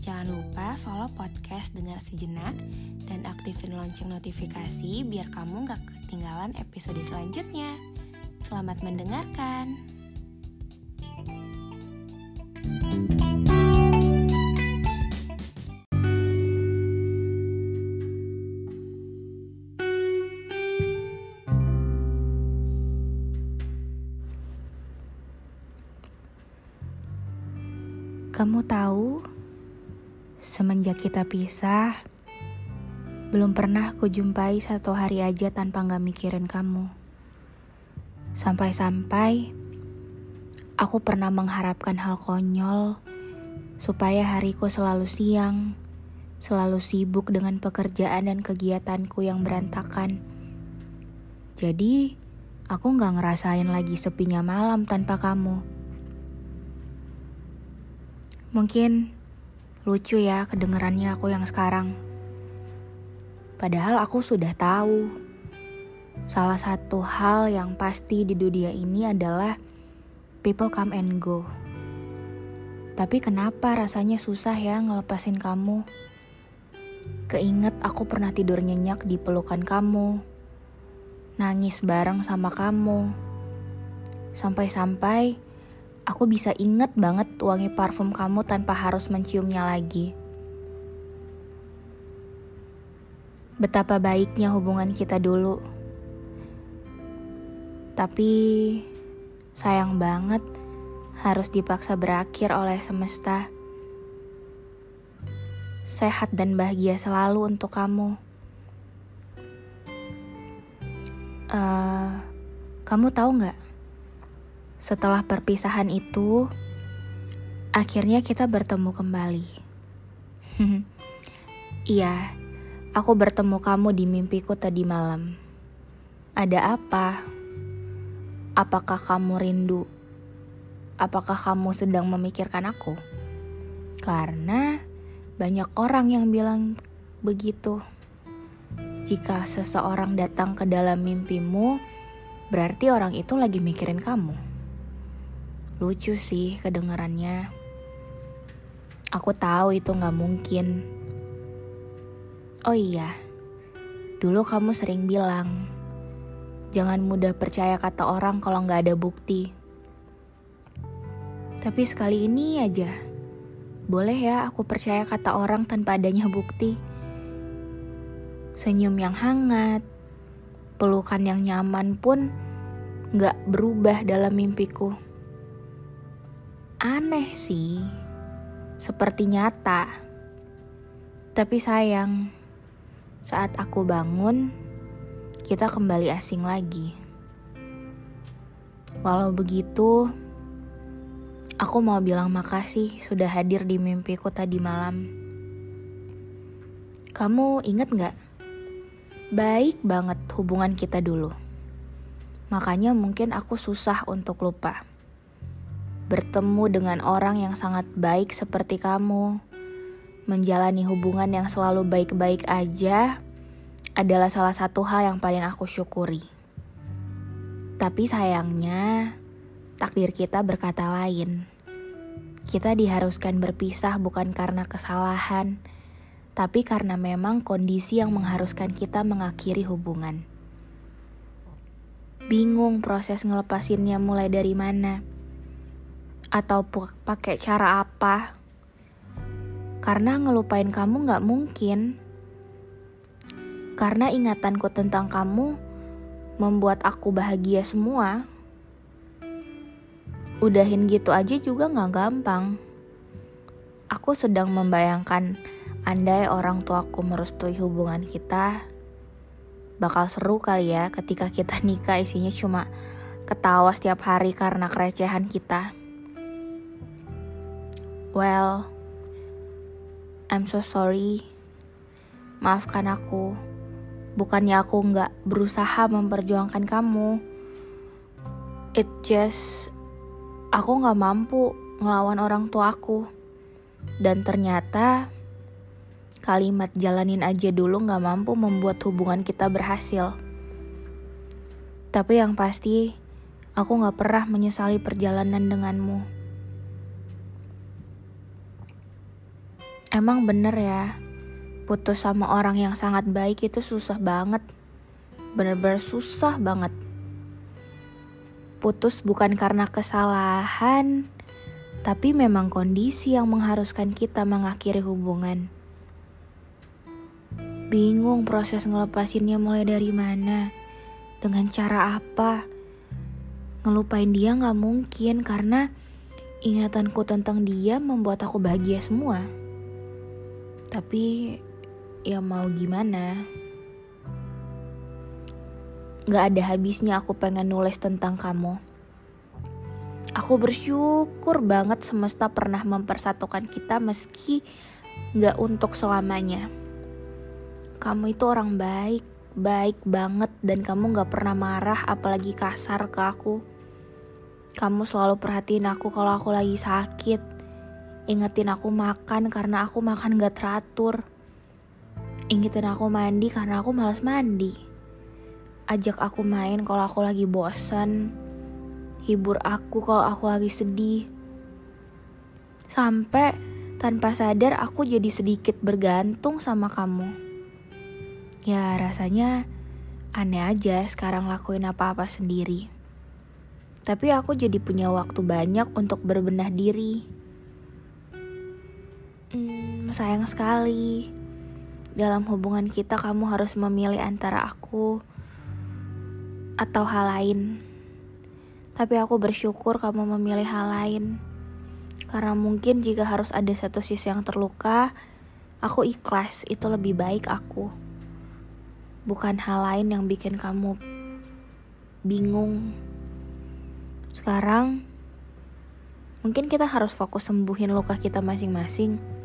Jangan lupa follow podcast Dengar Sejenak dan aktifin lonceng notifikasi biar kamu gak ketinggalan episode selanjutnya. Selamat mendengarkan. Kamu tahu, semenjak kita pisah, belum pernah ku jumpai satu hari aja tanpa gak mikirin kamu. Sampai-sampai, aku pernah mengharapkan hal konyol supaya hariku selalu siang, selalu sibuk dengan pekerjaan dan kegiatanku yang berantakan. Jadi, aku gak ngerasain lagi sepinya malam tanpa kamu. Mungkin lucu ya kedengerannya aku yang sekarang. Padahal aku sudah tahu. Salah satu hal yang pasti di dunia ini adalah people come and go. Tapi kenapa rasanya susah ya ngelepasin kamu? Keinget aku pernah tidur nyenyak di pelukan kamu. Nangis bareng sama kamu. Sampai-sampai Aku bisa inget banget wangi parfum kamu tanpa harus menciumnya lagi. Betapa baiknya hubungan kita dulu. Tapi sayang banget harus dipaksa berakhir oleh semesta. Sehat dan bahagia selalu untuk kamu. Uh, kamu tahu nggak? Setelah perpisahan itu, akhirnya kita bertemu kembali. Iya, aku bertemu kamu di mimpiku tadi malam. Ada apa? Apakah kamu rindu? Apakah kamu sedang memikirkan aku? Karena banyak orang yang bilang begitu. Jika seseorang datang ke dalam mimpimu, berarti orang itu lagi mikirin kamu. Lucu sih kedengarannya. Aku tahu itu gak mungkin. Oh iya, dulu kamu sering bilang, jangan mudah percaya kata orang kalau gak ada bukti. Tapi sekali ini aja, boleh ya aku percaya kata orang tanpa adanya bukti. Senyum yang hangat, pelukan yang nyaman pun gak berubah dalam mimpiku. Aneh sih, seperti nyata. Tapi sayang, saat aku bangun, kita kembali asing lagi. Walau begitu, aku mau bilang makasih sudah hadir di mimpiku tadi malam. Kamu inget gak? Baik banget hubungan kita dulu. Makanya mungkin aku susah untuk lupa bertemu dengan orang yang sangat baik seperti kamu, menjalani hubungan yang selalu baik-baik aja adalah salah satu hal yang paling aku syukuri. Tapi sayangnya, takdir kita berkata lain. Kita diharuskan berpisah bukan karena kesalahan, tapi karena memang kondisi yang mengharuskan kita mengakhiri hubungan. Bingung proses ngelepasinnya mulai dari mana atau pakai cara apa. Karena ngelupain kamu gak mungkin. Karena ingatanku tentang kamu membuat aku bahagia semua. Udahin gitu aja juga gak gampang. Aku sedang membayangkan andai orang tuaku merestui hubungan kita, bakal seru kali ya ketika kita nikah isinya cuma ketawa setiap hari karena kerecehan kita. Well, I'm so sorry. Maafkan aku. Bukannya aku nggak berusaha memperjuangkan kamu. It just aku nggak mampu ngelawan orang tua aku. Dan ternyata kalimat jalanin aja dulu nggak mampu membuat hubungan kita berhasil. Tapi yang pasti, aku nggak pernah menyesali perjalanan denganmu. Emang bener ya, putus sama orang yang sangat baik itu susah banget. Bener-bener susah banget. Putus bukan karena kesalahan, tapi memang kondisi yang mengharuskan kita mengakhiri hubungan. Bingung proses ngelepasinnya mulai dari mana, dengan cara apa. Ngelupain dia gak mungkin karena ingatanku tentang dia membuat aku bahagia semua. Tapi ya mau gimana? Gak ada habisnya aku pengen nulis tentang kamu. Aku bersyukur banget semesta pernah mempersatukan kita meski gak untuk selamanya. Kamu itu orang baik, baik banget dan kamu gak pernah marah apalagi kasar ke aku. Kamu selalu perhatiin aku kalau aku lagi sakit Ingetin aku makan karena aku makan gak teratur. Ingetin aku mandi karena aku malas mandi. Ajak aku main kalau aku lagi bosan. Hibur aku kalau aku lagi sedih. Sampai tanpa sadar aku jadi sedikit bergantung sama kamu. Ya rasanya aneh aja sekarang lakuin apa-apa sendiri. Tapi aku jadi punya waktu banyak untuk berbenah diri Hmm, sayang sekali. Dalam hubungan kita kamu harus memilih antara aku atau hal lain. Tapi aku bersyukur kamu memilih hal lain. Karena mungkin jika harus ada satu sisi yang terluka, aku ikhlas, itu lebih baik aku. Bukan hal lain yang bikin kamu bingung. Sekarang, mungkin kita harus fokus sembuhin luka kita masing-masing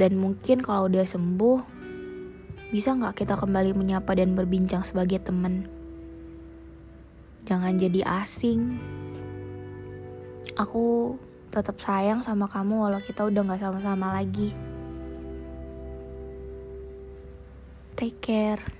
dan mungkin kalau udah sembuh, bisa nggak kita kembali menyapa dan berbincang sebagai teman? Jangan jadi asing. Aku tetap sayang sama kamu walau kita udah nggak sama-sama lagi. Take care.